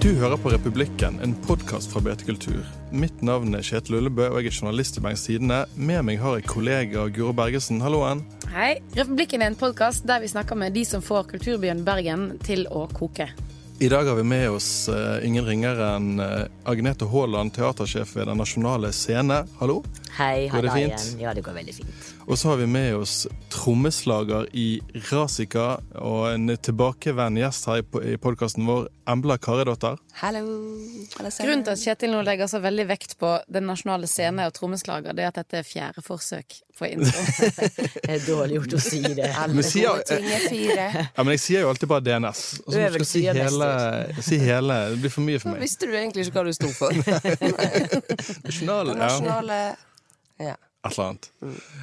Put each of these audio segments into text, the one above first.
Du hører på Republikken, en podkast fra BT Kultur. Mitt navn er Kjetil Ullebø, og jeg er journalist i Bergens Tidende. Med meg har jeg kollega Guro Bergesen. Halloen. Hei. Republikken er en podkast der vi snakker med de som får kulturbyen Bergen til å koke. I dag har vi med oss uh, ingen ringere enn uh, Agnete Haaland, teatersjef ved Den nasjonale scene. Hallo. Hei, Går det fint? igjen. Ja, det går veldig fint. Og så har vi med oss trommeslager i Rasika og en tilbakevendende gjest her i, po- podkasten vår, Embla Karidotter. Hallo. Grunnen til at Kjetil nå legger så veldig vekt på Den nasjonale scene og trommeslager, det er at dette er fjerde forsøk på intro. Det er dårlig gjort å si det. Alle Men sier- ting er fire. Ja, men jeg sier jo alltid bare DNS. Og så må jeg Øvelse si hele, si hele. Det blir for mye for Nå meg. visste du egentlig ikke hva du sto for. Nasjonale, ja. Nasjonale Ja. Et eller annet.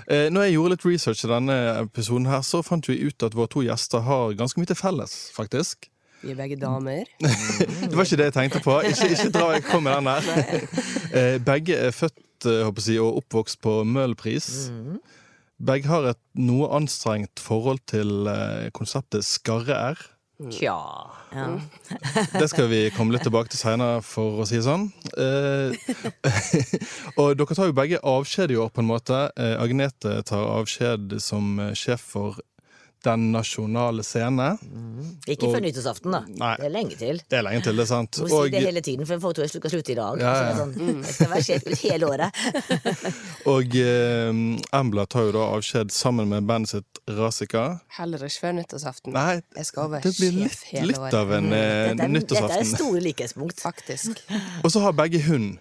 Eh, når jeg gjorde litt research i denne episoden, her, så fant vi ut at våre to gjester har ganske mye til felles, faktisk. Vi er begge damer. Det var ikke det jeg tenkte på. Ikke, ikke dra jeg kom med den der. Eh, begge er født eh, jeg, og oppvokst på Møhlenpris. Begge har et noe anstrengt forhold til eh, konseptet skarre-r. Tja. Ja. Det skal vi komme litt tilbake til seinere, for å si det sånn. Eh, og dere tar jo begge avskjed i år, på en måte. Eh, Agnete tar avskjed som sjef for Den nasjonale scene. Ikke før nyttårsaften, da. Nei. Det er lenge til. Det er lenge til, det er sant. Du må si det hele tiden, for fotoet skal slutte i dag. Ja, det ja. sånn, jeg skal være sjef ut hele året. Og eh, Embla tar jo da avskjed sammen med bandet sitt Rasika. Heller ikke før nyttårsaften. Nei, Jeg skal være det blir sjef litt, hele litt året. av en mm. Dette er, dette er store likhetspunkt. Faktisk. Og så har begge hund.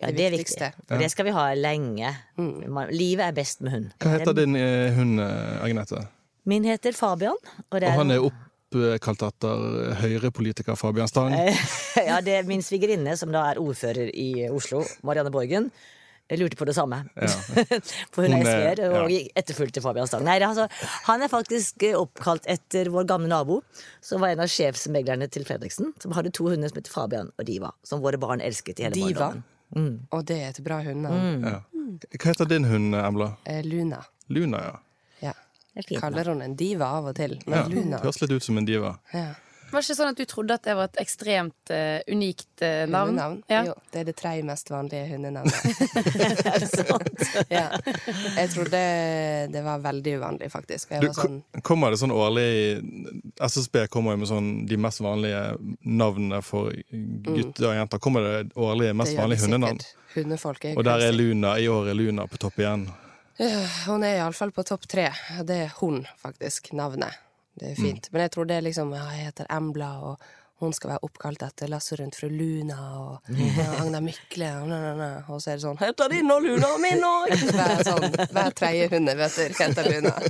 Ja, Det det er viktigste. viktig. For det skal vi ha lenge. Man- Livet er best med hund. Hva heter din eh, hund, eh, Agnete? Min heter Fabian. Og det Og han er oppkalt etter Høyre-politiker Fabian Stang. ja, det er min svigerinne, som da er ordfører i Oslo, Marianne Borgen. Jeg lurte på det samme. For hun Hun er er- SV-er og ja. etterfulgte Fabian Stang. Nei, altså, han er faktisk eh, oppkalt etter vår gamle nabo, som var en av sjefsmeglerne til Fredriksen. Som hadde to hunder som het Fabian og Diva, som våre barn elsket i hele Diva. barndommen. Og det er et bra hundenavn. Ja. Hva heter din hund, Embla? Eh, Luna. Luna, ja. Ja. Kaller hun en diva av og til, men ja. Luna Høres litt ut som en diva. ja. Var det ikke sånn at du trodde at det var et ekstremt uh, unikt uh, navn? Hundenavn? Ja. Jo, det er det tredje mest vanlige hundenavnet. Er det sant? ja. Jeg trodde det var veldig uvanlig, faktisk. Jeg Du, var sånn kommer det sånn årlig SSB kommer jo med sånn de mest vanlige navnene for gutter og jenter. Kommer det årlige mest det de vanlige hundenavn? Hundefolk er Og der er. Luna, i år er Luna på topp igjen. Ja, Hun er iallfall på topp tre. Det er hun, faktisk. Navnet. Det er fint. Men jeg tror det er liksom jeg heter Embla, og hun skal være oppkalt etter Lasse rundt fru Luna og ja, Agna Mykle. Og, og så er det sånn 'Heter din og Luna min òg!' Hver, sånn, hver tredje hund heter Luna.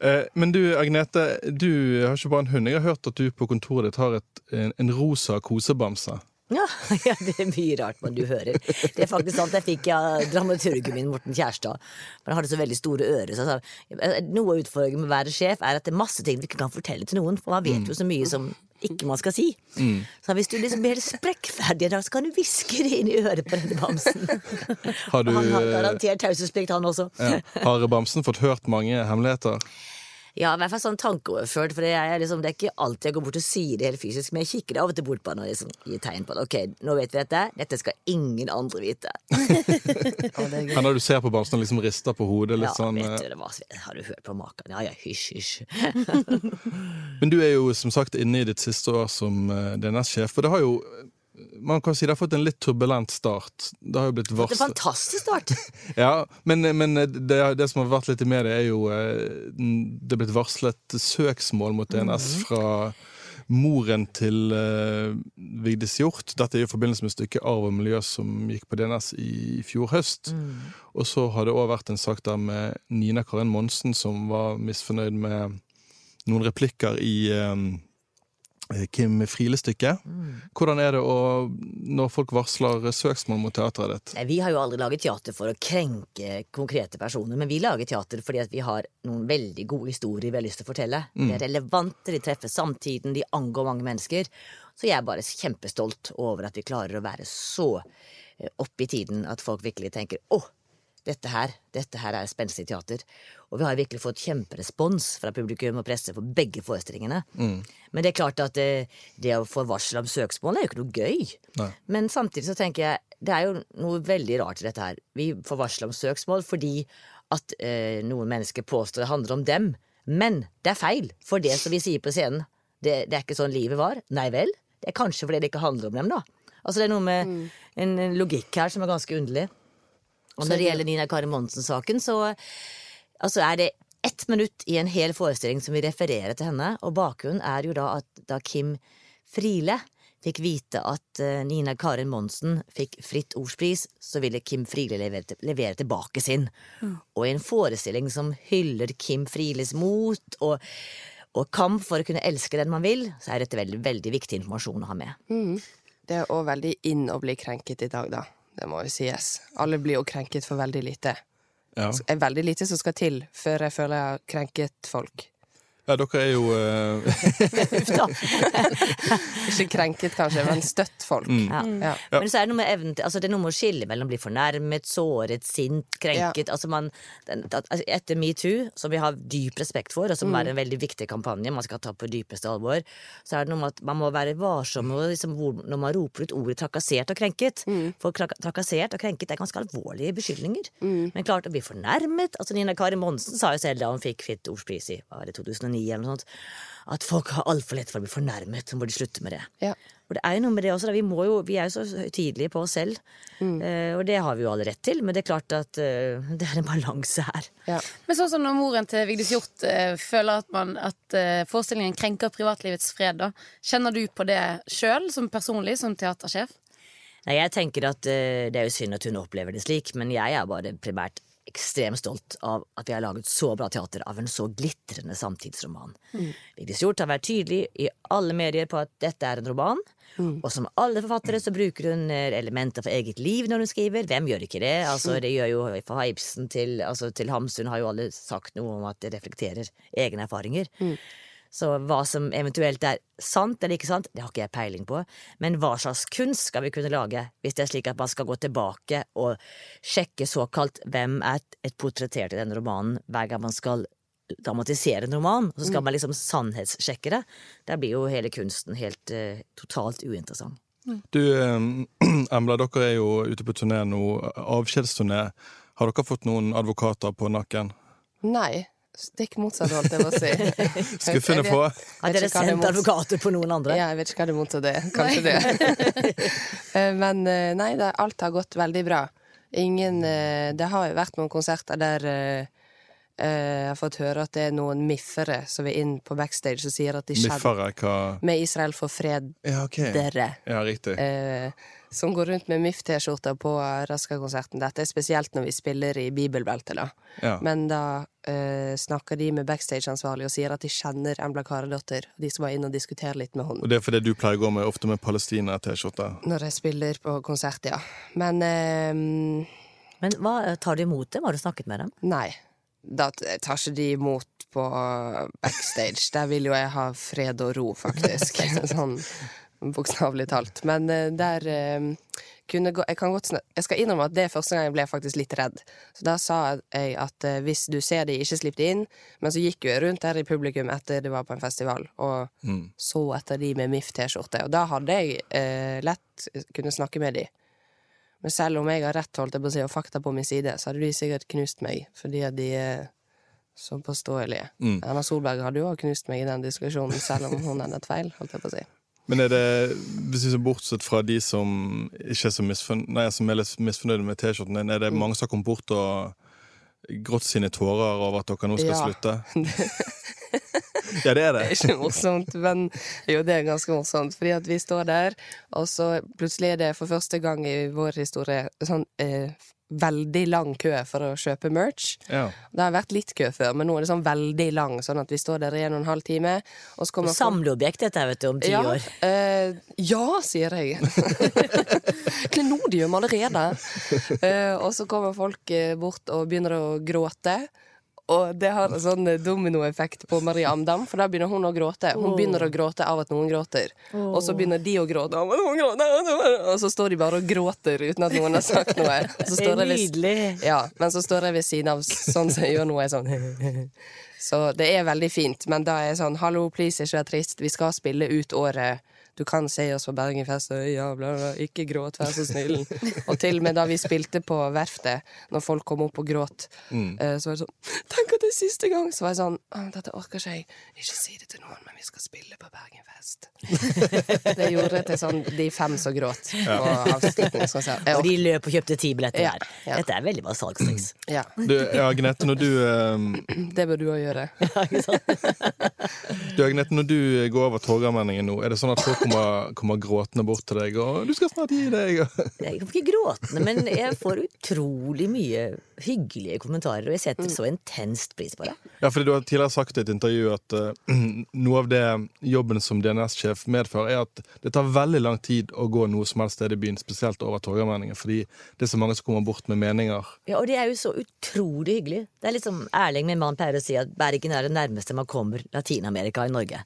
Eh, men du, Agnete, du har ikke bare en hund. Jeg har hørt at du på kontoret ditt har et, en, en rosa kosebamse. Ja, ja, det er mye rart man du hører. Det er faktisk sant, Jeg fikk av dramaturgen min, Morten Kjærstad. For han hadde så veldig store ører. Så sa, Noe av utfordringen med å være sjef er at det er masse ting vi ikke kan fortelle til noen. For man vet jo så mye som ikke man skal si. Så hvis du liksom blir helt sprekkferdig, da, så kan du hviske det inn i øret på denne bamsen. Har du Han har eh, garantert taushetsplikt, han også. ja, Har bamsen fått hørt mange hemmeligheter? Ja, i hvert fall sånn tankeoverført, for det er, liksom, det er ikke alltid jeg går bort og sier det helt fysisk, men jeg kikker av og til bort på han og liksom, gir tegn på det. Ok, nå vet vi dette, dette skal ingen andre vite. ja, det gøy. Han når du ser på bamsen og liksom rister på hodet litt Ja, sånn vet eh, du, det var, har du hørt på maken? Ja, ja, hysj, hysj. Men du er jo som sagt inne i ditt siste år som eh, DNS-sjef, og det har jo man kan si det har fått en litt turbulent start. Det har jo blitt Det er en fantastisk start. Ja, men, men det, det som har vært litt i media, er jo eh, Det er blitt varslet søksmål mot DNS fra moren til uh, Vigdis Hjorth. Dette er i forbindelse med stykket Arv og miljø som gikk på DNS i fjor høst. Og så har det òg vært en sak der med Nina Karin Monsen som var misfornøyd med noen replikker i eh, Kim Friele-stykket. Hvordan er det å, når folk varsler søksmål mot teateret ditt? Nei, Vi har jo aldri laget teater for å krenke konkrete personer, men vi lager teater fordi at vi har noen veldig gode historier vi har lyst til å fortelle. De er relevante, de treffer samtiden, de angår mange mennesker. Så jeg er bare kjempestolt over at vi klarer å være så oppe i tiden at folk virkelig tenker åh, dette her, dette her er spenstig teater. Og vi har virkelig fått kjemperespons fra publikum og presse for begge forestillingene. Men det er klart at det, det å få varsel om søksmål er jo ikke noe gøy. Nei. Men samtidig så tenker jeg det er jo noe veldig rart i dette her. Vi får varsel om søksmål fordi at eh, noen mennesker påstår det handler om dem. Men det er feil, for det som vi sier på scenen, det, det er ikke sånn livet var. Nei vel? Det er kanskje fordi det ikke handler om dem, da. Altså Det er noe med en, en logikk her som er ganske underlig. Og når det gjelder Nina Kari Monsen-saken, så altså er det ett minutt i en hel forestilling som vi refererer til henne, og bakgrunnen er jo da at da Kim Friele fikk vite at eh, Nina Karin Monsen fikk Fritt Ordspris, så ville Kim Friele levere, til- levere tilbake sin. Og i en forestilling som hyller Kim Frieles mot og, og kamp for å kunne elske den man vil, så er dette veldig, veldig viktig informasjon å ha med. Det er òg veldig inn å bli krenket i dag, da. Det må jo sies. Alle blir jo krenket for veldig lite. Ja. Veldig lite som skal til før jeg føler jeg har krenket folk. Ja, dere er jo eh, Uff da. Ikke krenket, kanskje, men støtt folk. Mm. Ja. Ja. Men så er det noe med evnen til altså, Det er noe med å skille mellom å bli fornærmet, såret, sint, krenket altså, man, den, altså, Etter metoo, som vi har dyp respekt for, og som mm. er en veldig viktig kampanje man skal ta på dypeste alvor, så er det noe med at man må være varsom med, liksom, når man roper ut ordet trakassert og krenket. Mm. For trakassert og krenket er ganske alvorlige beskyldninger. Mm. Men klart å bli fornærmet altså Nina Kari Monsen sa jo selv da hun fikk Fritt ordspris i 2009 ironi eller noe sånt. At folk har altfor lett for å bli fornærmet. Så må de slutte med det. Ja. Og det er jo noe med det også. Vi, jo, vi er jo så høytidelige på oss selv. Mm. Eh, og det har vi jo alle rett til, men det er klart at eh, det er en balanse her. Ja. Men sånn som når moren til Vigdis Hjorth eh, føler at, man, at, forestillingen krenker privatlivets fred, da. Kjenner du på det sjøl, som personlig, som teatersjef? Nei, jeg tenker at uh, Det er jo synd at hun opplever det slik, men jeg er bare primært ekstremt stolt av at vi har laget så bra teater av en så glitrende samtidsroman. Vigdis Hjorth har vært tydelig i alle medier på at dette er en roman. Og som alle forfattere så bruker hun eh, elementer fra eget liv når hun skriver. Hvem gjør ikke det? Altså, det gjør jo Fra Ibsen til, altså, til Hamsun har jo alle sagt noe om at det reflekterer egne erfaringer. Så hva som eventuelt er sant eller ikke sant, det har ikke jeg peiling på. Men hva slags kunst skal vi kunne lage hvis det er slik at man skal gå tilbake og sjekke såkalt hvem er et portrettert i denne romanen hver gang man skal dramatisere en roman, så skal man liksom sannhetssjekke det. Da blir jo hele kunsten helt uh, totalt uinteressant. Du, eh, Embla, dere er jo ute på turné nå. Avskjedsturné. Har dere fått noen advokater på nakken? Nei. Stikk motsatt, holdt jeg på å si. Skuffende få. Har dere er sendt mot- advokater på noen andre? Ja, jeg vet ikke hva det er mot det. Kanskje det. Eh, Men eh, nei, det, alt har gått veldig bra. Ingen eh, Det har jo vært noen konserter der jeg har fått høre at det er noen miffere som er inn på backstage og sier at de skjedde Miffere, hva med Israel for fred, Ja, okay. dere. Ja, riktig. Eh, som går rundt med MIF-T-skjorter på Raska-konserten. Dette er spesielt når vi spiller i bibelbeltet, da. Ja. Men da eh, snakker de med backstage-ansvarlig og sier at de kjenner Embla Karedotter. De skal bare inn og diskutere litt med henne. Og det er fordi du pleier å gå med ofte med Palestina-T-skjorta? Når jeg spiller på konsert, ja. Men eh, Men hva tar du imot dem? Har du snakket med dem? nei. Da tar ikke de imot på backstage. Der vil jo jeg ha fred og ro, faktisk. sånn bokstavelig talt. Men eh, der eh, kunne gå Jeg kan godt Jeg skal innrømme at det første gang jeg ble faktisk litt redd. Så da sa jeg at eh, hvis du ser de, ikke slipp de inn. Men så gikk jo jeg rundt der i publikum etter det var på en festival, og så etter de med MIF-T-skjorte. Og da hadde jeg eh, lett kunne snakke med de. Men selv om jeg har rett holdt jeg på å si, og fakta på min side, så hadde de sikkert knust meg, fordi at de er så påståelige. Erna Solberg hadde jo også knust meg i den diskusjonen, selv om hun hadde et feil, holdt jeg på å si. Men er det, hvis vi ser bortsett fra de som ikke er så misforn nei, som er litt misfornøyde med T-skjorten din, er det mange som har kommet bort og grått sine tårer over at dere nå skal Ja. slutte? ja, det er det. Det er ikke morsomt, men jo, det er ganske morsomt. Fordi at vi står der, og så plutselig er det for første gang i vår historie sånn eh, veldig lang kø for å kjøpe merch. Ja. Det har vært litt kø før, men nå er det sånn veldig lang, sånn at vi står der i en og en halv time. Og så kommer Samleobjekt dette her, vet du, om ti ja, år. eh, ja, sier jeg. Klenodium allerede. Eh, og så kommer folk eh, bort og begynner å gråte. Og det har en sånn eh, dominoeffekt på Marie Amdam, for da begynner hun å gråte. Hun begynner å gråte av at noen gråter. Og så begynner de å gråte av at noen gråter. Og så står de bare og gråter uten at noen har sagt noe. Det er nydelig. Ja, men så står jeg ved siden av sånn som jeg gjør nå, er sånn Så det er veldig fint, men da er jeg sånn Hallo, please, ikke vær trist. Vi skal spille ut året. Du kan se oss på Bergenfest, og ja, bla, bla. Ikke gråt, vær så snill. Og til og med da vi spilte på Verftet, når folk kom opp og gråt, mm. så var det sånn Tenk at det er siste gang! Så var jeg sånn Dette orker ikke jeg. Ikke si det til noen, men vi skal spille på Bergenfest. det gjorde til sånn de fem som gråt ja. Og de løp og kjøpte ti billetter Ja, ja. Dette er veldig bra salgstriks. Ja, Du, ja, Agnete, når du um... det bør du òg gjøre. Du, Agnete, når du går over Torgallmenningen nå, er det sånn at folk kommer, kommer gråtende bort til deg og 'Du skal snart gi deg'? Jeg kommer ikke gråtende, men jeg får utrolig mye hyggelige kommentarer, og jeg setter så intenst pris på det. Ja, fordi Du har tidligere sagt i et intervju at uh, noe av det jobben som DNS-sjef medfører, er at det tar veldig lang tid å gå noe som helst sted i byen, spesielt over Torgallmenningen, fordi det er så mange som kommer bort med meninger. Ja, Og det er jo så utrolig hyggelig. Det er litt som Erling, min mann, pleier å si at Bergen er det nærmeste man kommer Latin-Amerika i Norge.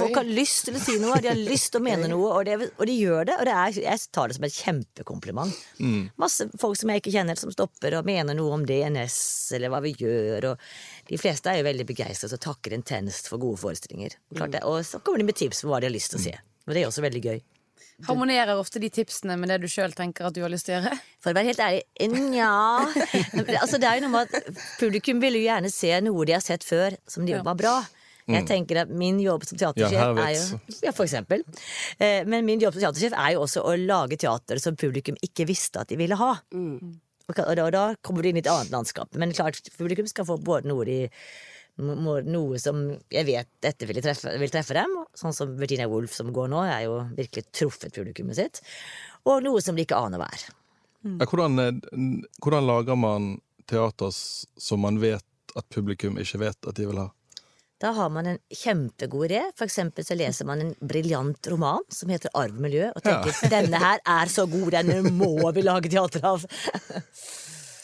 Folk har lyst til å si noe, de har lyst til å mene noe, og, det, og de gjør det. Og det er, jeg tar det som et kjempekompliment. Masse folk som jeg ikke kjenner, som stopper og mener noe om DNS, eller hva vi gjør. Og de fleste er jo veldig begeistret og takker intenst for gode forestillinger. Klart det. Og så kommer de med tips på hva de har lyst til å se. Og det er også veldig gøy. Harmonerer ofte de tipsene med det du sjøl tenker at du har lyst til å gjøre? For å være helt ærlig, nja altså, Det er jo noe med at publikum vil jo gjerne se noe de har sett før, som de var bra. Jeg tenker at Min jobb som teatersjef Ja, er jo Ja, for eksempel. Eh, Men min jobb som teatersjef er jo også å lage teater som publikum ikke visste at de ville ha. Og og da, og da kommer du inn i et annet landskap. Men klart, publikum skal få både noe de noe som jeg vet dette vil treffe, vil treffe dem. Sånn som Virginia Woolf som går nå, er jo virkelig truffet publikummet sitt. Og noe som de ikke aner hva er. Ja, hvordan, eh, hvordan lager man teater som man vet at publikum ikke vet at de vil ha? Da har man en kjempegod idé. For eksempel så leser man en briljant roman som heter Arv og miljø, og tenker denne her er så god, denne må vi lage teater av.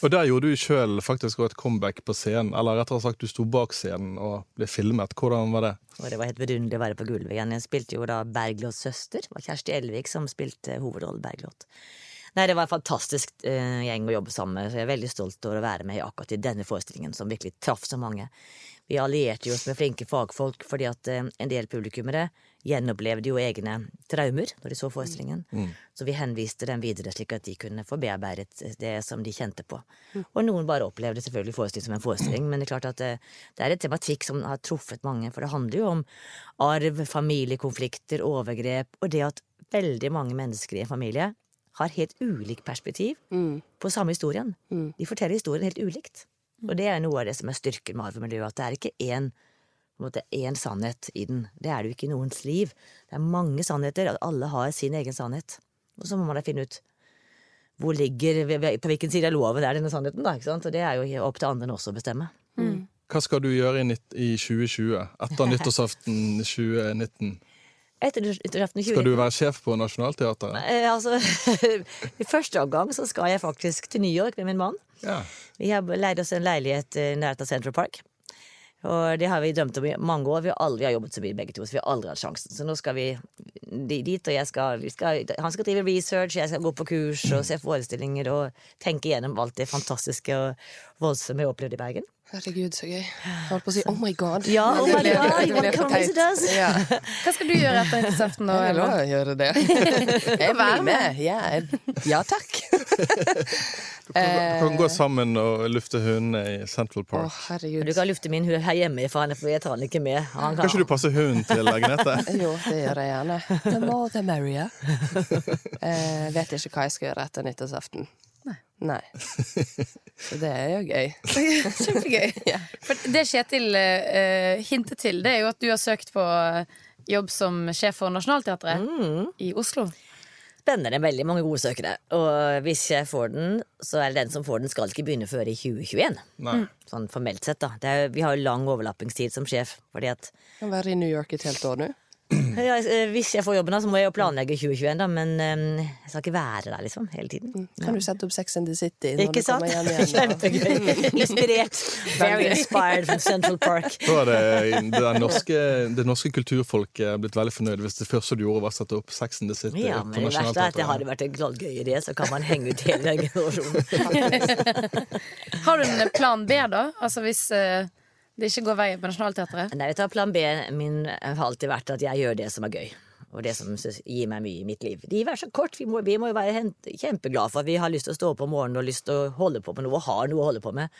Og der gjorde du sjøl faktisk et comeback på scenen. Eller rettere sagt, du sto bak scenen og ble filmet. Hvordan var det? Og det var helt vidunderlig å være på gulvet igjen. Jeg spilte jo da Bergljot søster. Det var Kjersti Elvik som spilte hovedrollen Bergljot. Nei, Det var en fantastisk uh, gjeng å jobbe sammen med. Så jeg er veldig stolt over å være med i akkurat i denne forestillingen, som virkelig traff så mange. Vi allierte jo oss med flinke fagfolk fordi at eh, en del publikummere gjenopplevde jo egne traumer når de så forestillingen. Så vi henviste dem videre slik at de kunne få bearbeidet det som de kjente på. Og noen bare opplevde selvfølgelig forestillingen som en forestilling, men det er klart at det, det er en tematikk som har truffet mange, for det handler jo om arv, familiekonflikter, overgrep, og det at veldig mange mennesker i en familie har helt ulikt perspektiv på samme historien. De forteller historien helt ulikt. Og det er noe av det som er styrken med arvemiljøet, at det er ikke én en måte én sannhet i den. Det er det jo ikke i noens liv. Det er mange sannheter, at alle har sin egen sannhet. Og så må man da finne ut hvor ligger, på hvilken side av loven er denne sannheten, da. ikke sant? Og det er jo opp til andre også å bestemme. Hva skal du gjøre i 2020? Etter nyttårsaften 2019? Etter nyttårsaften 20 Skal du være sjef på Nationaltheatret? Eh, altså, I første omgang så skal jeg faktisk til New York med min mann. Ja. Vi har leid oss en leilighet i nært av Central Park. Og det har vi drømt om i mange år. Vi har aldri jobbet så mye begge to. Så vi har aldri hatt sjansen. Så nå skal vi dit, og jeg skal, vi skal Han skal drive research, jeg skal gå på kurs og se forestillinger og tenke gjennom alt det fantastiske og voldsomme jeg opplevde i Bergen. Herregud, så gøy. Jeg holdt på å si oh my god. Ja, oh my Det ble- God, det ble what comes it does. Ja. Hva skal du gjøre etter nyttårsaften? da, Jeg lover å gjøre det. Jeg blir med. Ja, ja takk. Dere kan gå sammen og lufte hundene i Central Å, Park. herregud. Du kan lufte min hund her hjemme, for han- jeg tar den ikke med. Han Kan ikke du passe hunden til Agnete? Jo, det gjør jeg gjerne. The more the merrier. Eh, vet ikke hva jeg skal gjøre etter nyttårsaften. Nei. Så det er jo gøy. Kjempegøy. Ja. For det Kjetil uh, hintet til, det er jo at du har søkt på eh, jobb som sjef for Nationaltheatret i Oslo. Spennende. Veldig mange gode søkere. Og hvis jeg får den, så er det den som får den, skal ikke begynne før i 2021. Nei. Sånn formelt sett, da. Det er, vi har jo lang overlappingstid som sjef, fordi at Kan være i New York et helt år nå. Ja, eh, hvis jeg får jobben, så må jeg jo planlegge 2021, da, men eh, jeg skal ikke være der, liksom, hele tiden. Kan du sette opp Sex and the City når Ikke du sant? kommer hjem igjen? Kjempegøy. Inspirert. Very inspired from Central Park. Da er det, det, norske, det norske kulturfolket blitt veldig fornøyd hvis det første du gjorde, var å sette opp Sex and the City. Ja, men det verste er at det hadde vært en knallgøy idé, så kan man henge ut hele generasjonen. Har du en plan B, da? Altså hvis eh, det ikke går veien på Nationaltheatret? Nei, vet du, Plan B min har alltid vært at jeg gjør det som er gøy. Og det som gir meg mye i mitt liv. Livet er så kort. Vi må, vi må jo være kjempeglade for at vi har lyst til å stå opp om morgenen og lyst til å holde på med noe og har noe å holde på med.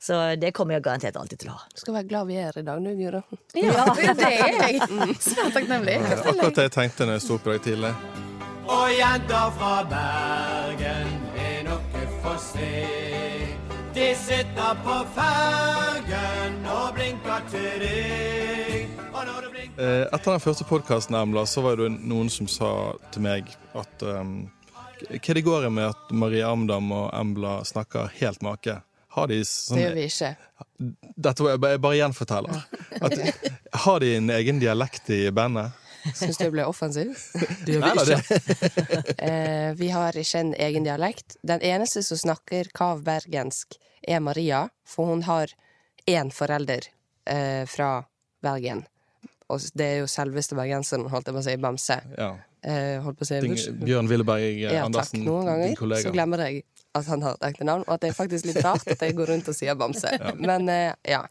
Så det kommer jeg garantert alltid til å ha. Du skal være glad vi er her i dag, du, Guro. Ja, det er jeg. Svært takknemlig. Det er akkurat det jeg tenkte når jeg sto opp i dag tidlig. Og jenter fra Bergen er noe for se. De sitter på fergen og blinker til deg. Blinker Eh, Etter den første podkasten så var det noen som sa til meg at um, Hva det går i med at Marie Amdam og Embla snakker helt make? Har de sånn Det gjør vi ikke. Dette var jeg bare- jeg bare gjenforteller. At, har de en egen dialekt i bandet? Syns du jeg ble offensiv? Nei, da, det, Eh, vi har ikke en egen dialekt. Den eneste som snakker kav bergensk, er Maria, for hun har én forelder eh, fra Bergen. Og det er jo selveste bergenseren, holdt jeg på å si, Bamse. ja. Eh, holdt på å si Ding. Bjørn Willeberg Ja, takk. Andersen, Noen din ganger så glemmer jeg at han har et ekte navn, og at det er faktisk litt rart at jeg går rundt og sier Bamse. Men eh, ja.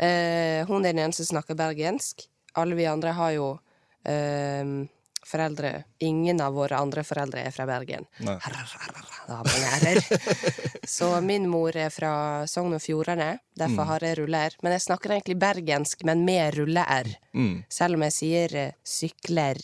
Eh, hun er den eneste som snakker bergensk. Alle vi andre har jo eh, foreldre Ingen av våre andre foreldre er fra Bergen. Så min mor er fra Sogn og Fjordane, derfor har jeg rulle-r. Men jeg snakker egentlig bergensk, men med rulle-r. Mm. Selv om jeg sier eh, sykler.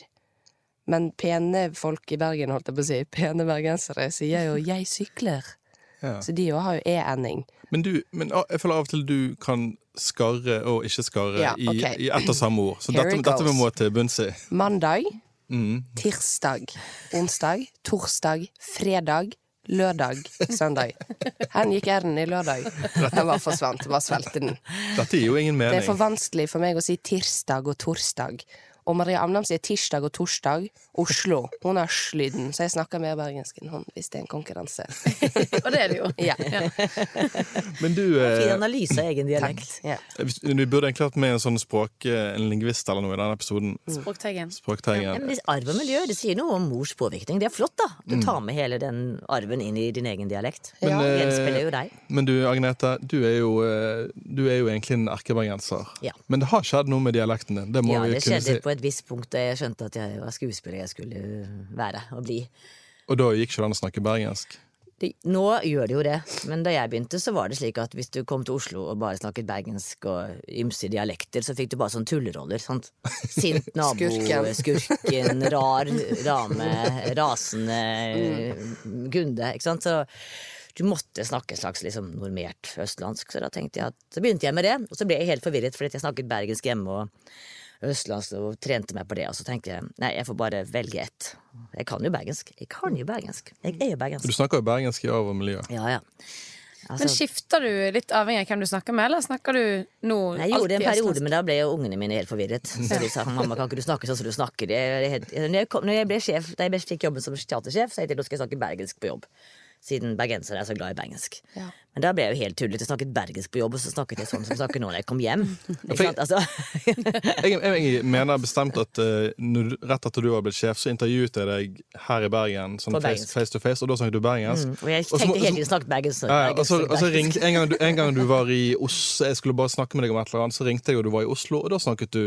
Men pene folk i Bergen, holdt jeg på å si, pene bergensere, sier jo 'jeg sykler'. Ja. Så de òg har jo e-ending. Men, du, men jeg føler av og til du kan skarre og ikke skarre Ja, i, ok. i ett og samme ord. Så Here dette, dette vi må til bunns i. Mandag, Mm. tirsdag, onsdag, torsdag, fredag, lørdag, søndag. Hen gikk r-en i lørdag. Den var forsvant. Bare svelgte den. Dette gir jo ingen mening. Det er for vanskelig for meg å si tirsdag og torsdag. Og Maria Amnam sier tirsdag og torsdag. Oslo. Hun har slyden, så jeg snakker mer bergensk enn hun hvis det er en konkurranse. Og det er det jo. Ja. Men du, Fin eh, analyse av egen dialekt. ja. vi burde egentlig hatt med en sånn språk, eh, en lingvist eller noe i den episoden. Språkteigen. Ja, Språkteigen. men det- Arv og miljø det sier noe om mors påvirkning. Det er flott, da. Mm. Du tar med hele den arven inn i din egen dialekt. Men, Det eh, gjenspeiler jo deg. Men du, Agnete, du er jo, du er jo egentlig en erkebergenser. Ja. Men det har skjedd noe med dialekten din. Det må Ja, vi det kunne si. Et visst punkt da jeg skjønte at jeg var skuespiller jeg skulle være og bli. Og da gikk ikke det an å snakke bergensk. Det, nå gjør det jo det, men da jeg begynte, så var det slik at hvis du kom til Oslo og bare snakket bergensk og ymse dialekter, så fikk du bare sånne tulleroller. Sant? Sint nabo, Skurken. skurken, rar dame, rasende kunde. Ikke sant? Så du måtte snakke et slags liksom, normert østlandsk. Så da tenkte jeg at, så begynte jeg med det, og så ble jeg helt forvirret fordi jeg snakket bergensk hjemme. og østlandsk og trente meg på det, og så tenkte jeg nei, jeg får bare velge ett. Jeg kan jo bergensk. Jeg kan jo bergensk. Jeg er jo bergensk. Du snakker jo bergensk i av og miljø. Ja, ja. Men Altså, skifter du litt avhengig av hvem du snakker med, eller snakker du nå jeg gjorde det en periode, østlandsk? men da ble jo ungene mine helt forvirret. Så de sa mamma, kan ikke du snakke sånn som du snakker? Det er helt... Når, jeg kom, når jeg ble sjef, da jeg fikk jobben som teatersjef, så tenkte jeg nå skal jeg snakke bergensk på jobb. Siden bergensere er så glad i bergensk. Ja. Men da ble jeg jo helt tullete. Jeg snakket bergensk på jobb, og så snakket jeg sånn som jeg snakker nå når jeg kom hjem. Ikke sant? Altså, Jeg, jeg mener bestemt at uh, rett etter du var blitt sjef, så intervjuet jeg deg her i Bergen sånn face, face to face, og da snakket du bergensk. og jeg Og så må- tenkte hele tiden snakket bergensk. Ja, ja, og så, bergensk, og så ringte, en, gang du, en gang du var i Oslo Jeg skulle bare snakke med deg om et eller annet, så ringte jeg, og du var i Oslo, og da snakket du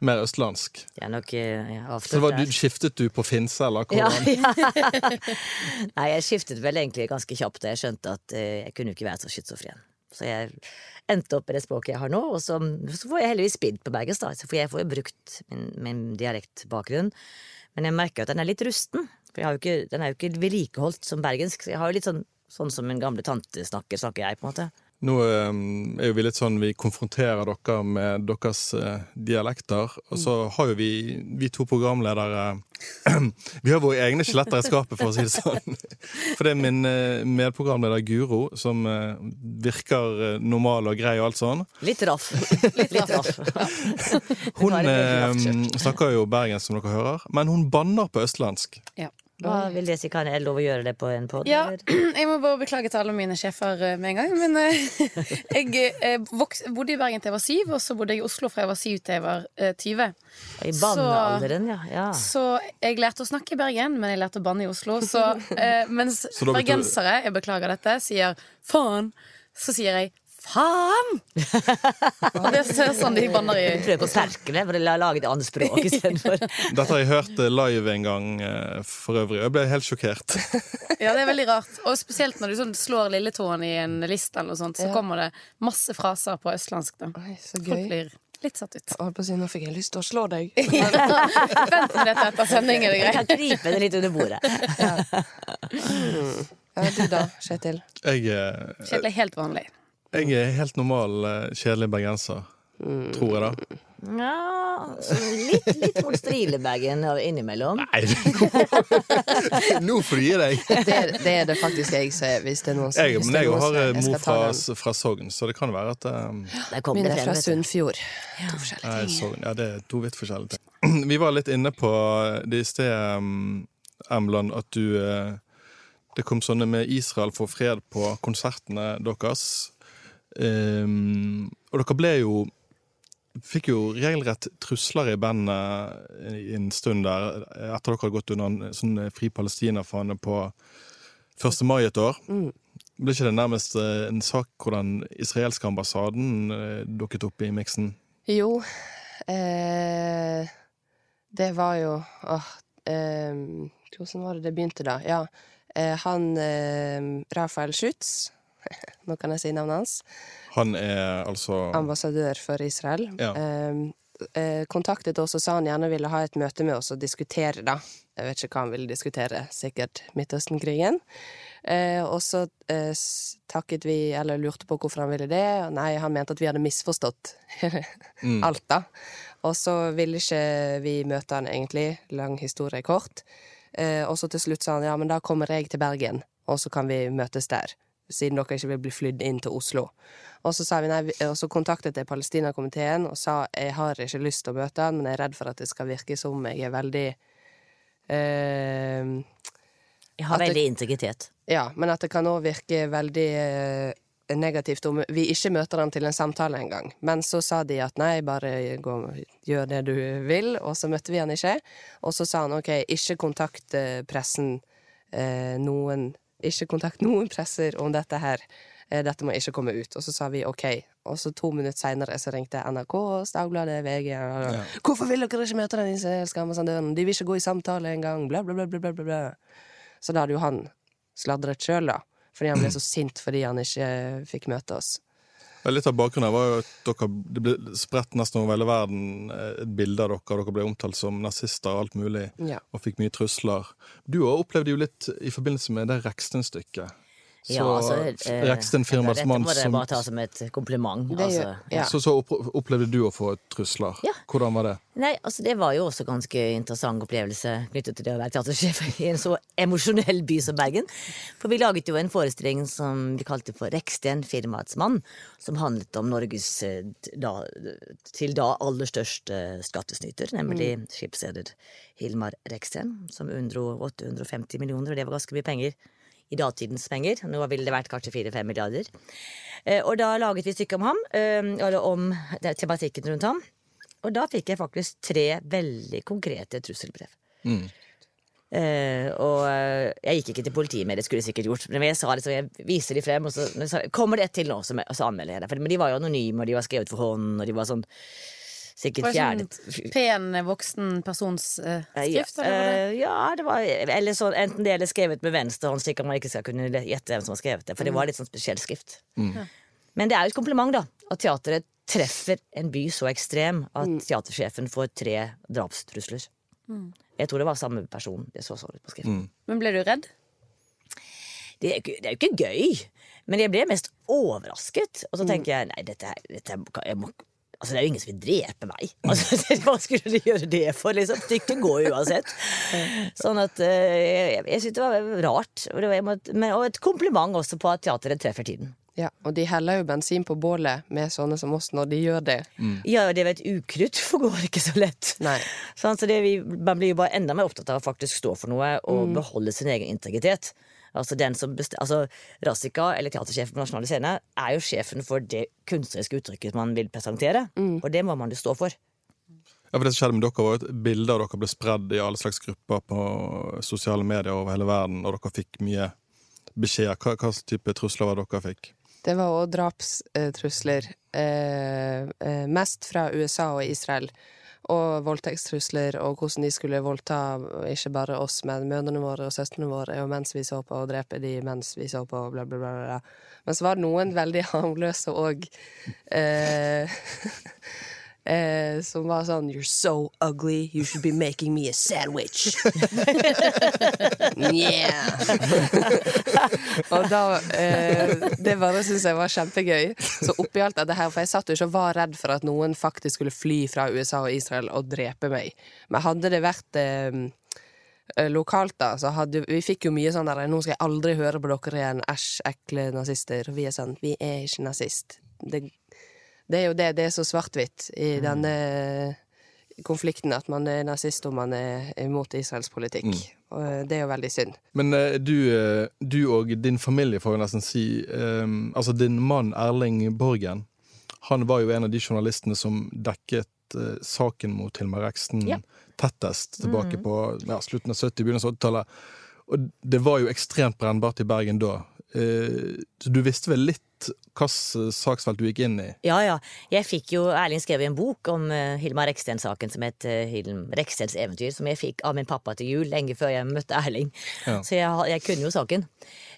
mer østlandsk. Jeg nok ja, jeg Så var, du, skiftet du på finse, eller Ja, hvordan? ja. Nei, jeg skiftet vel egentlig ganske kjapt da jeg skjønte at uh, jeg kunne jo ikke være så schizofren. Så jeg endte opp med det språket jeg har nå, og så, så får jeg heldigvis spilt på bergensk. For jeg får jo brukt min, min dialektbakgrunn. Men jeg merker at den er litt rusten. For ikke, den er jo ikke vedlikeholdt som bergensk. Så jeg har jo litt sånn, sånn som min gamle tante snakker, snakker jeg, på en måte. Nå eh, er jo vi litt sånn Vi konfronterer dere med deres eh, dialekter. Og så har jo vi, vi to programledere Vi har våre egne skjeletter i skapet, for å si det sånn. For det er min eh, medprogramleder Guro, som eh, virker normal og grei og alt sånn. Litt raff. Litt raff. Hun eh, lavt snakker jo bergensk, som dere hører, men hun banner på østlandsk. Ja. Hva vil det si? Kan jeg lov å gjøre det på en pod? Ja, jeg må bare beklage til alle mine sjefer eh, med en gang. Men eh, jeg eh, voks, bodde i Bergen til jeg var syv, og så bodde jeg i Oslo fra jeg var syv til jeg var eh, 20. I bannealderen, ja. ja. Så jeg lærte å snakke i Bergen, men jeg lærte å banne i Oslo. Så, eh, mens Så bergensere, jeg beklager dette, sier faen, så sier jeg faen! Det er sånn de banner i Prøv på Serkele, for å lage et annet språk istedenfor. Dette har jeg hørt eh, live en gang eh, for øvrig, og jeg ble helt sjokkert. Ja, det er veldig rart. Og spesielt når du sånn slår lilletåen i en liste, eller noe sånt, så Ja. kommer det masse fraser på østlandsk. Da. Oi, så Folk gøy. blir litt satt ut. Jeg på å si, Nå fikk jeg lyst til å slå deg. Vent med dette etter sending, er det Jeg kan gripe det litt under bordet. Ja, du da, Kjetil? Jeg, uh, Kjetil er helt vanlig. Jeg er helt normal, eh, kjedelig bergenser. Tror jeg, da. Ja, litt, litt mot Strilebagen innimellom. Nei, nå får du gi deg! Det, er- det er det faktisk jeg som er, hvis det er noen som Jeg, men jeg har eh, mor fra, fra Sogn, så det kan være at um, Min det er fra. Sunnfjord. To forskjellige Nei, ting. Sogn. Ja, det er to vidt forskjellige ting. Vi var litt inne på det i sted, um, Emland, at du eh, Det kom sånne med Israel for fred på konsertene deres. Um, og dere ble jo Fikk jo regelrett trusler i bandet i en stund der, etter dere hadde gått under en sånn Fri Palestina-fane på 1. mai et år. Ble ikke det nærmest eh, en sak hvor den israelske ambassaden eh, dukket opp i miksen? Jo, eh, det var jo Åh, eh, hvordan var det det begynte, da? Ja, eh, han eh, Rafael Schutz Nå kan jeg si navnet hans. Han er altså Ambassadør for Israel. Ja. Eh, eh, kontaktet oss og sa han gjerne ville ha et møte med oss og diskutere, da. Jeg vet ikke hva han ville diskutere, sikkert Midtøsten-krigen. Eh, og så eh, takket vi, eller lurte på hvorfor han ville det. og Nei, han mente at vi hadde misforstått alt, da. Og så ville ikke vi møte han egentlig. Lang historie kort. Eh, og så til slutt sa han ja, men da kommer jeg til Bergen, og så kan vi møtes der. Siden dere ikke vil bli flydd inn til Oslo. Og så, sa vi nei, og så kontaktet jeg Palestina-komiteen og sa jeg har ikke lyst til å møte han, men jeg er redd for at det skal virke som jeg er veldig eh, Jeg har veldig det- integritet. Ja, men at det kan òg virke veldig eh, negativt om vi ikke møter han til en samtale engang. Men så sa de at nei, bare gå, gjør det du vil, og så møtte vi han ikke. Og så sa han ok, ikke kontakt eh, pressen eh, noen Ikke kontakt noen presser om dette her. Eh, Dette må ikke komme ut. Og så sa vi ok. Og så to minutter seinere så ringte NRK, Dagbladet, VG Ja. Hvorfor vil dere ikke møte den israelske ambassadøren? De vil ikke gå i samtale engang. Bla, bla, bla, bla, bla, bla. Så da hadde jo han sladret sjøl, da. Fordi han ble så sint fordi han ikke fikk møte oss. Litt av bakgrunnen var jo at dere, det ble spredt nesten over hele verden eh, et bilde av dere. Dere ble omtalt som nazister og alt mulig, Ja. og fikk mye trusler. Du òg opplevde jo litt i forbindelse med det Reksten-stykket. Så Ja, altså, eh, Reksten firmas Dette mann må dere bare ta som et kompliment. Altså. ja. så, så opplevde du å få trusler. Ja. Hvordan var det? Nei, altså Det var jo også ganske interessant opplevelse knyttet til det å være teatersjef i en så emosjonell by som Bergen. For vi laget jo en forestilling som vi kalte for Reksten, firmaets mann, som handlet om Norges eh, da, til da aller største skattesnyter, nemlig skipsreder Hilmar Reksten, som unndro 850 millioner, og det var ganske mye penger. I datidens penger. Nå ville det vært kanskje 4-5 milliarder. Eh, og da laget vi stykket om ham, eh, eller om tematikken rundt ham. Og da fikk jeg faktisk tre veldig konkrete trusselbrev. Eh, og eh, jeg gikk ikke til politiet med det, skulle jeg sikkert gjort. Men jeg sa det, så jeg viser de frem, og så, så kommer det ett til nå, og så anmelder jeg det. For, men de var jo anonyme, og de var skrevet for hånd, og de var sånn sikkert Var det sånn pen voksen persons uh, skrift? ja, eller var det? eh, ja, det var eller så, enten det eller skrevet med venstre hånd, slik at man ikke skal kunne gjette hvem som har skrevet det. For det var litt sånn spesiell skrift. Men det er jo et kompliment, da. At teateret treffer en by så ekstrem at teatersjefen får tre drapstrusler. Jeg tror det var samme person. Det så sånn ut på skriften. Men ble du redd? Det, er, det er jo ikke gøy. Men jeg ble mest overrasket. Og så tenker jeg nei, dette, dette jeg må, Altså, det er jo ingen som vil drepe meg. Altså, hva skulle de gjøre det for? liksom? Stykket går jo uansett. Sånn at eh, Jeg, jeg syns det var rart. Og, det var, måtte, men, og et kompliment også på at teateret treffer tiden. Ja, og de heller jo bensin på bålet med sånne som oss når de gjør det. Ja, det vet ukrutt forgår ikke så lett. Nei. Sånn, så det, vi, man blir jo bare enda mer opptatt av å faktisk stå for noe og beholde sin egen integritet. Altså den som best- altså Razika, eller teatersjefen på Nasjonale Scene, er jo sjefen for det kunstneriske uttrykket man vil presentere. Og det må man jo stå for. Ja, for det som skjedde med dere var at Bilder av dere ble spredd i alle slags grupper på sosiale medier over hele verden, og dere fikk mye beskjeder. Hva, hva slags type trusler var det dere fikk? Det var òg drapstrusler. Eh, eh, mest fra USA og Israel. Og voldtektstrusler og hvordan de skulle voldta ikke bare oss, men mødrene våre og søstrene våre og mens vi så på, og drepe de mens vi så på, bla, bla, bla. bla. Men så var det noen veldig harmløse òg. eh, som var sånn You're so ugly, you should be making me a sandwich. yeah. Og da eh, Det bare syns jeg var kjempegøy. Så oppi alt dette her, for jeg satt jo ikke og var redd for at noen faktisk skulle fly fra USA og Israel og drepe meg. Men hadde det vært eh, lokalt, da, så hadde vi fikk jo mye sånn der 'Nå skal jeg aldri høre på dere igjen, æsj, ekle nazister'. Vi er sånn Vi er ikke nazist. Det, det er jo det. Det er så svart-hvitt i denne konflikten at man er nazist og man er imot Israels politikk. Og eh, det er jo veldig synd. Men eh, du, eh, du og din familie, får jeg nesten si um, Altså, din mann Erling Borgen, han var jo en av de journalistene som dekket eh, saken mot Hilmar Reksten Ja. tettest tilbake på ja, slutten av 70-, begynnelsen av 80-tallet. Og det var jo ekstremt brennbart i Bergen da. Eh, så du visste vel litt hvilket saksfelt du gikk inn i? Ja, ja. Jeg fikk jo Erling skrev en bok om uh, Hilmar Reksten-saken som het uh, Hilm Rekstens eventyr, som jeg fikk av min pappa til jul lenge før jeg møtte Erling. Ja. Så jeg, jeg kunne jo saken.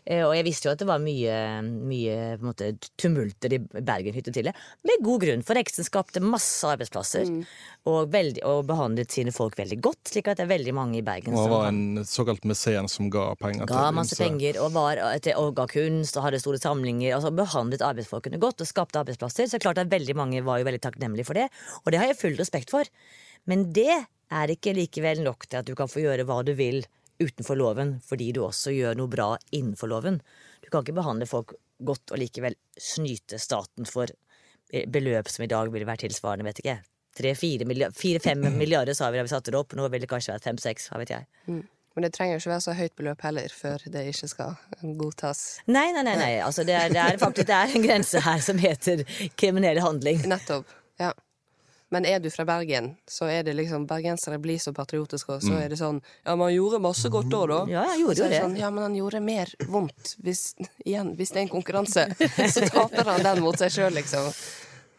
Uh, og jeg visste jo at det var mye, mye på en måte, tumulter i Bergen hytte til det. Med god grunn, for Reksten skapte masse arbeidsplasser og, veldig, og behandlet sine folk veldig godt, slik at det er veldig mange i Bergen Og han som var en såkalt mesen som ga penger ga til masse penger og, var, etter og ga kunst og hadde store samlinger. Altså behandlet arbeidsfolkene godt og skapte arbeidsplasser. Så klart at veldig mange var jo veldig takknemlige for det, og det har jeg full respekt for. Men det er ikke likevel nok til at du kan få gjøre hva du vil utenfor loven, fordi du også gjør noe bra innenfor loven. Du kan ikke behandle folk godt og likevel snyte staten for eh, beløp som i dag ville vært tilsvarende, vet ikke. Tre-fire milliarder, fire-fem milliarder sa vi da vi satte det opp. Nå vil det kanskje være fem-seks, hva vet jeg. Men det trenger jo ikke være så høyt beløp heller, før det ikke skal godtas. Nei, nei, nei, nei. Altså, det, er, det er faktisk det er en grense her som heter kriminell handling. Nettopp. Ja. Men er du fra Bergen, så er det liksom Bergensere blir så patriotiske, og så er det sånn Ja, men han gjorde masse godt da, da. Ja, han gjorde jo det. det. Sånn, ja, men han gjorde mer vondt. Hvis, igjen, hvis det er en konkurranse, så taper han den mot seg sjøl, liksom.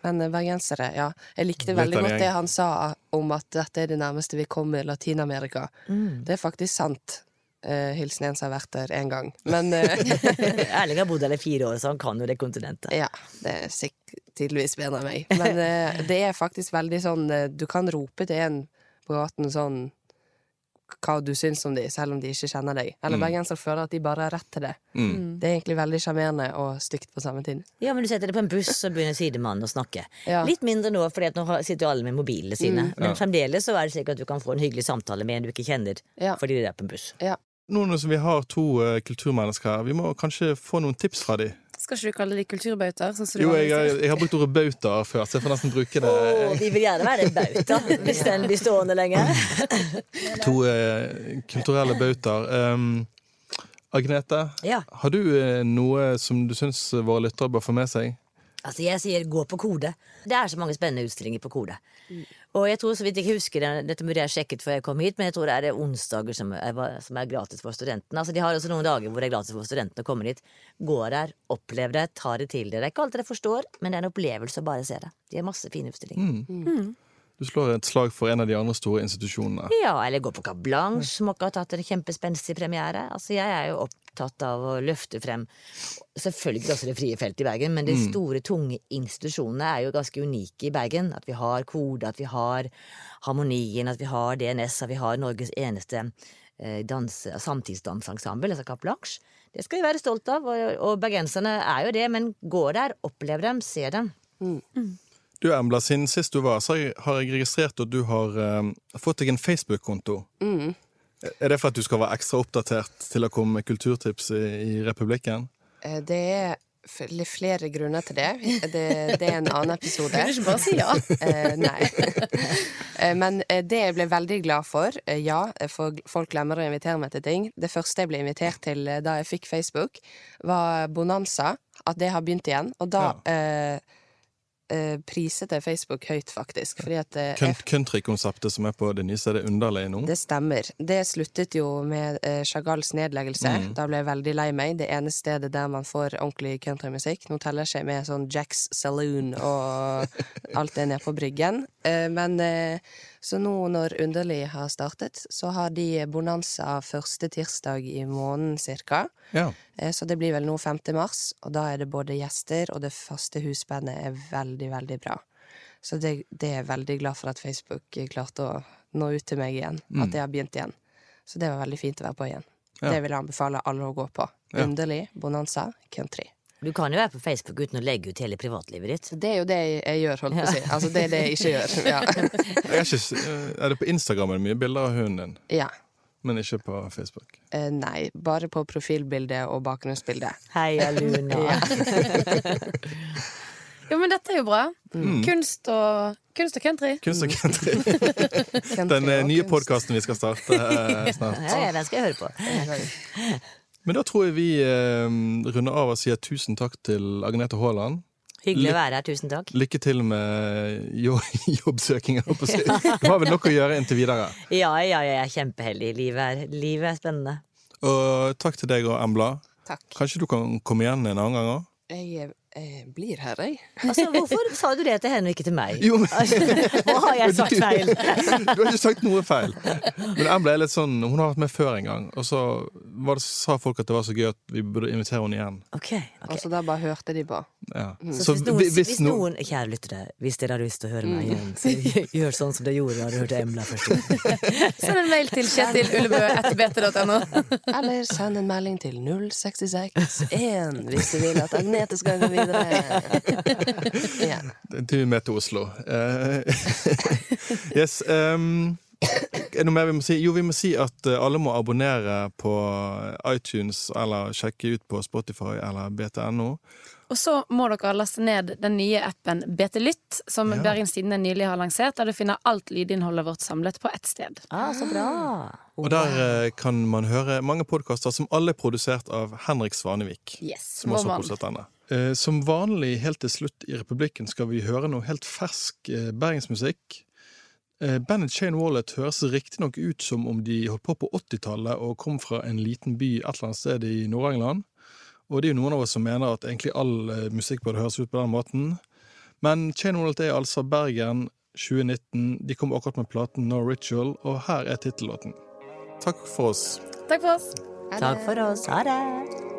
Men eh, bergensere, ja. Jeg likte veldig godt det han sa om at dette er det nærmeste vi kommer Latin-Amerika. Mm. Det er faktisk sant. Uh, hilsen en som har vært der én gang. Men uh, Erling har bodd der i fire år, så han kan jo det kontinentet. Ja, det er sikkert tydeligvis bedre enn meg. Men uh, det er faktisk veldig sånn Du kan rope til en på gaten sånn hva du syns om dem, selv om de ikke kjenner deg. Eller bergensere føler at de bare har rett til det. Det er egentlig veldig sjarmerende og stygt på samme tid. Ja, men du setter deg på en buss, og begynner sidemannen å snakke. Ja. Litt mindre nå, for nå sitter jo alle med mobilene sine. Men fremdeles så er det slik at du kan få en hyggelig samtale med en du ikke kjenner, Ja. fordi de er på en buss. Ja. Nå som vi har to uh, kulturmennesker her, vi må kanskje få noen tips fra dem. Skal ikke du kalle de kulturbautaer? Sånn som du Jo, jeg, jeg, har- jeg har brukt ordet bauta før, så jeg får nesten bruke det. Oh, vi vil gjerne være en bauta, hvis den blir stående lenge. To eh, kulturelle bautaer. Um, Agnete, Ja. har du eh, noe som du syns våre lyttere bør få med seg? Altså, jeg sier gå på Kode. Det er så mange spennende utstillinger på Kode. Og jeg tror, så vidt jeg husker det, dette burde jeg sjekket før jeg kom hit, men jeg tror det er det onsdager som er, som er gratis for studentene. Altså, de har også noen dager hvor det er gratis for studentene å komme dit. Gå der, opplev det, ta det til dere. Det er ikke alt dere forstår, men det er en opplevelse å bare se det. De har masse fine utstillinger. Du slår et slag for en av de andre store institusjonene. Ja, eller gå på Carte Blanche, som også har tatt en kjempespenstig premiere. Altså, jeg er jo opptatt av å løfte frem selvfølgelig også det frie feltet i Bergen, men de store, tunge institusjonene er jo ganske unike i Bergen. At vi har Kode, at vi har Harmonien, at vi har DNS, at vi har Norges eneste eh, dans- samtidsdansensemble, altså Cap Blanche. Det skal vi være stolt av, og, og bergenserne er jo det, men går der, opplever dem, ser dem. Du Embla, siden sist du var, så har jeg- registrert at du har eh, fått deg en Facebook-konto. Er det for at du skal være ekstra oppdatert til å komme med kulturtips i, i Republikken? Eh, Det er flere grunner til det. Det, det er en annen episode. Kan du ikke bare si ja? Eh, nei. Eh, Men det jeg ble veldig glad for, ja, for folk glemmer å invitere meg til ting. Det første jeg ble invitert til da jeg fikk Facebook, var Bonanza. At det har begynt igjen. Og da ja. eh, priset jeg Facebook høyt, faktisk. Eh, Country-konseptet som er på det nye, det underlig nå? det stemmer. Det sluttet jo med eh, Chagalls nedleggelse. Da ble jeg veldig lei meg. Det ene stedet der man får ordentlig countrymusikk. Nå teller jeg ikke med sånn Jacks Saloon og alt det nede på Bryggen. Eh, men eh, så nå når Underlig har startet, så har de Bonanza første tirsdag i måneden cirka. Ja. Eh, Så det blir vel nå 5. mars, og da er det både gjester og det faste husbandet er veldig, veldig bra. Så det, det er jeg veldig glad for at Facebook klarte å nå ut til meg igjen. At det har begynt igjen. Så det var veldig fint å være på igjen. Ja. Det vil jeg anbefale alle å gå på. Ja. Underlig, bonanza, country. Du kan jo være på Facebook uten å legge ut hele privatlivet ditt. Det er jo det jeg, gjør, holdt på å si. Altså, det er det jeg ikke gjør. Ja. Jeg er, ikke, er det på Instagram er det mye bilder av hunden din, ja. men ikke på Facebook? Eh, nei, bare på profilbildet og bakgrunnsbildet. Heia Luna. ja. Jo, men dette er jo bra. Kunst, og, kunst og country. Kunst og country. Den eh, nye podkasten vi skal starte eh, snart. Ja, ja, den skal jeg høre på. Men da tror jeg vi eh, runder av og sier tusen takk til Agnete Haaland. Hyggelig å være her. Tusen takk. Lykke til med jo jobbsøking. jeg holdt på å si. Du har vel nok å gjøre inntil videre. Ja, ja, jeg er kjempeheldig. Livet er, livet er spennende. Og takk til deg og Embla. Takk. Kanskje du kan komme igjen en annen gang òg? Jeg eh, blir her, jeg. Altså, Hvorfor sa du det til henne og ikke til meg? Jo, men- Hva har jeg sagt feil? Du har ikke sagt noe feil. Men Embla er litt sånn Hun har vært med før en gang, og så var det, sa folk at det var så gøy at vi burde invitere henne igjen. Ok, ok. Og så da bare hørte de på. Ja. Så hvis noen, hvis, hvis no- noen, kjære lyttere, hvis dere har lyst til å høre meg igjen, så gjør sånn som dere gjorde da dere hørte Embla først. Send en mail til kjetilullebø.bt.no. Eller send en melding til 0661 hvis du vil at Agnete skal gå videre. Ja. Du er med til Oslo. Uh, yes. Um, er det noe mer vi må si? Jo, vi må si at eh, alle må abonnere på iTunes eller sjekke ut på Spotify eller BTNO. Og så må dere laste ned den nye appen BT Lytt, som Ja. Bergens Tidende nylig har lansert, der du finner alt lydinnholdet vårt samlet på ett sted. Ah, så bra. Og der eh, kan man høre mange podkaster som alle er produsert av Henrik Svanevik. Yes, Som også har produsert denne. Eh, Som vanlig helt til slutt i Republikken skal vi høre noe helt fersk eh, bergensmusikk. Eh, Bandet Shane Wallet høres riktignok ut som om de holdt på på 80-tallet og kom fra en liten by et eller annet sted i Nord-England. Og det er jo noen av oss som mener at egentlig all musikk burde høres ut på den måten. Men Shane Wallet er altså Bergen 2019. De kom akkurat med platen No Ritual, og her er tittellåten. Takk for oss. Takk for oss. Takk for oss. Ha det.